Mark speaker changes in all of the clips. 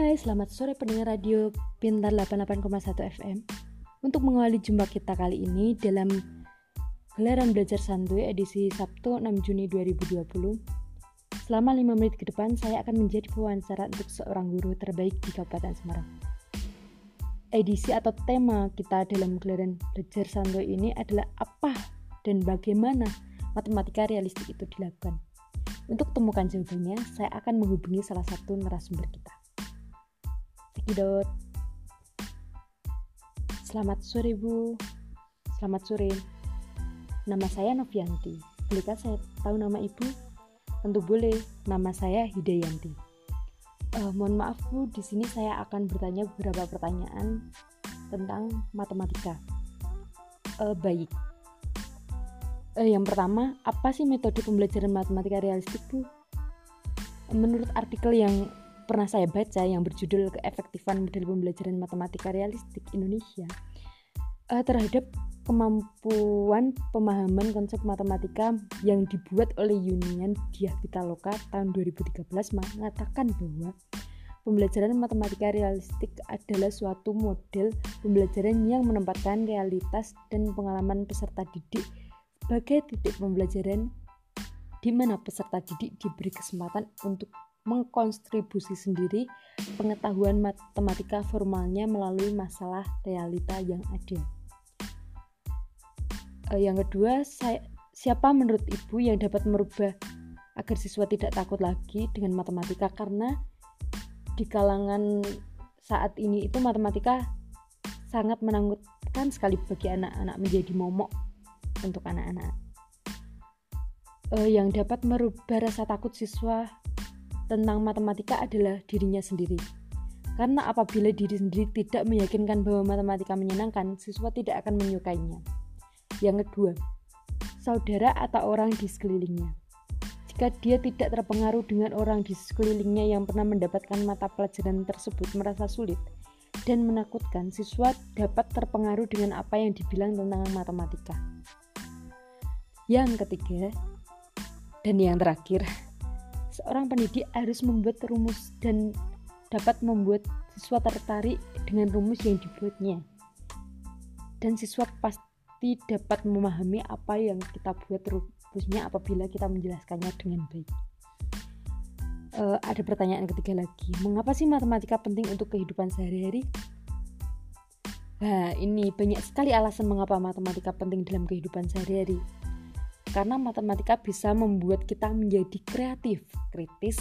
Speaker 1: Hai, selamat sore pendengar radio Pintar 88,1 FM. Untuk mengawali jumpa kita kali ini dalam gelaran belajar santuy edisi Sabtu 6 Juni 2020. Selama 5 menit ke depan, saya akan menjadi pewawancara untuk seorang guru terbaik di Kabupaten Semarang. Edisi atau tema kita dalam gelaran belajar santuy ini adalah apa dan bagaimana matematika realistik itu dilakukan. Untuk temukan jawabannya, saya akan menghubungi salah satu narasumber kita. Cekidot. Selamat sore Bu. Selamat sore. Nama saya Novianti. Bolehkah saya tahu nama Ibu? Tentu boleh. Nama saya Hidayanti. Uh, mohon maaf Bu, di sini saya akan bertanya beberapa pertanyaan tentang matematika. Uh, baik. Uh, yang pertama, apa sih metode pembelajaran matematika realistik Bu? Menurut artikel yang pernah saya baca yang berjudul keefektifan model pembelajaran matematika realistik Indonesia uh, terhadap kemampuan pemahaman konsep matematika yang dibuat oleh Union Diah Pitaloka tahun 2013 mengatakan bahwa pembelajaran matematika realistik adalah suatu model pembelajaran yang menempatkan realitas dan pengalaman peserta didik sebagai titik pembelajaran di mana peserta didik diberi kesempatan untuk mengkontribusi sendiri pengetahuan matematika formalnya melalui masalah realita yang ada. E, yang kedua, saya, siapa menurut Ibu yang dapat merubah agar siswa tidak takut lagi dengan matematika karena di kalangan saat ini itu matematika sangat menakutkan sekali bagi anak-anak menjadi momok untuk anak-anak. E, yang dapat merubah rasa takut siswa tentang matematika adalah dirinya sendiri. Karena apabila diri sendiri tidak meyakinkan bahwa matematika menyenangkan, siswa tidak akan menyukainya. Yang kedua, saudara atau orang di sekelilingnya. Jika dia tidak terpengaruh dengan orang di sekelilingnya yang pernah mendapatkan mata pelajaran tersebut merasa sulit dan menakutkan, siswa dapat terpengaruh dengan apa yang dibilang tentang matematika. Yang ketiga, dan yang terakhir, seorang pendidik harus membuat rumus dan dapat membuat siswa tertarik dengan rumus yang dibuatnya. Dan siswa pasti dapat memahami apa yang kita buat rumusnya apabila kita menjelaskannya dengan baik. Uh, ada pertanyaan ketiga lagi, mengapa sih matematika penting untuk kehidupan sehari-hari? Nah, ini banyak sekali alasan mengapa matematika penting dalam kehidupan sehari-hari karena matematika bisa membuat kita menjadi kreatif, kritis,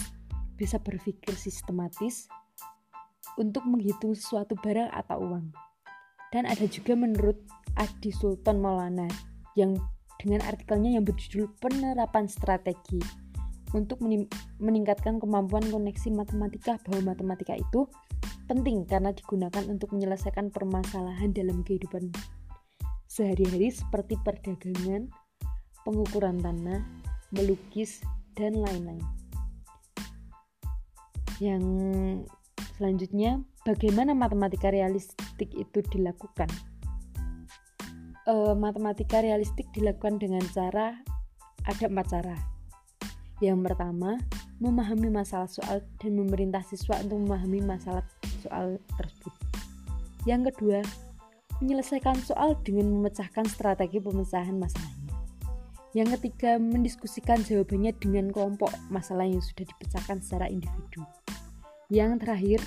Speaker 1: bisa berpikir sistematis untuk menghitung sesuatu barang atau uang. Dan ada juga menurut Adi Sultan Maulana yang dengan artikelnya yang berjudul penerapan strategi untuk meningkatkan kemampuan koneksi matematika bahwa matematika itu penting karena digunakan untuk menyelesaikan permasalahan dalam kehidupan sehari-hari seperti perdagangan, pengukuran tanah, melukis, dan lain-lain. Yang selanjutnya, bagaimana matematika realistik itu dilakukan? E, matematika realistik dilakukan dengan cara ada empat cara. Yang pertama, memahami masalah soal dan memerintah siswa untuk memahami masalah soal tersebut. Yang kedua, menyelesaikan soal dengan memecahkan strategi pemecahan masalah. Yang ketiga, mendiskusikan jawabannya dengan kelompok masalah yang sudah dipecahkan secara individu. Yang terakhir,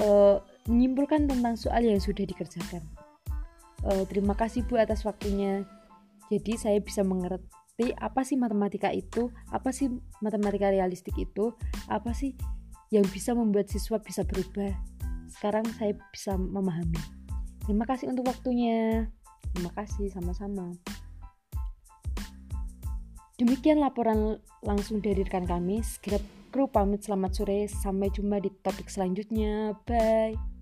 Speaker 1: uh, menyimpulkan tentang soal yang sudah dikerjakan. Uh, terima kasih Bu atas waktunya. Jadi saya bisa mengerti apa sih matematika itu, apa sih matematika realistik itu, apa sih yang bisa membuat siswa bisa berubah. Sekarang saya bisa memahami. Terima kasih untuk waktunya. Terima kasih sama-sama. Demikian laporan langsung dari rekan kami. Segera kru pamit selamat sore. Sampai jumpa di topik selanjutnya. Bye.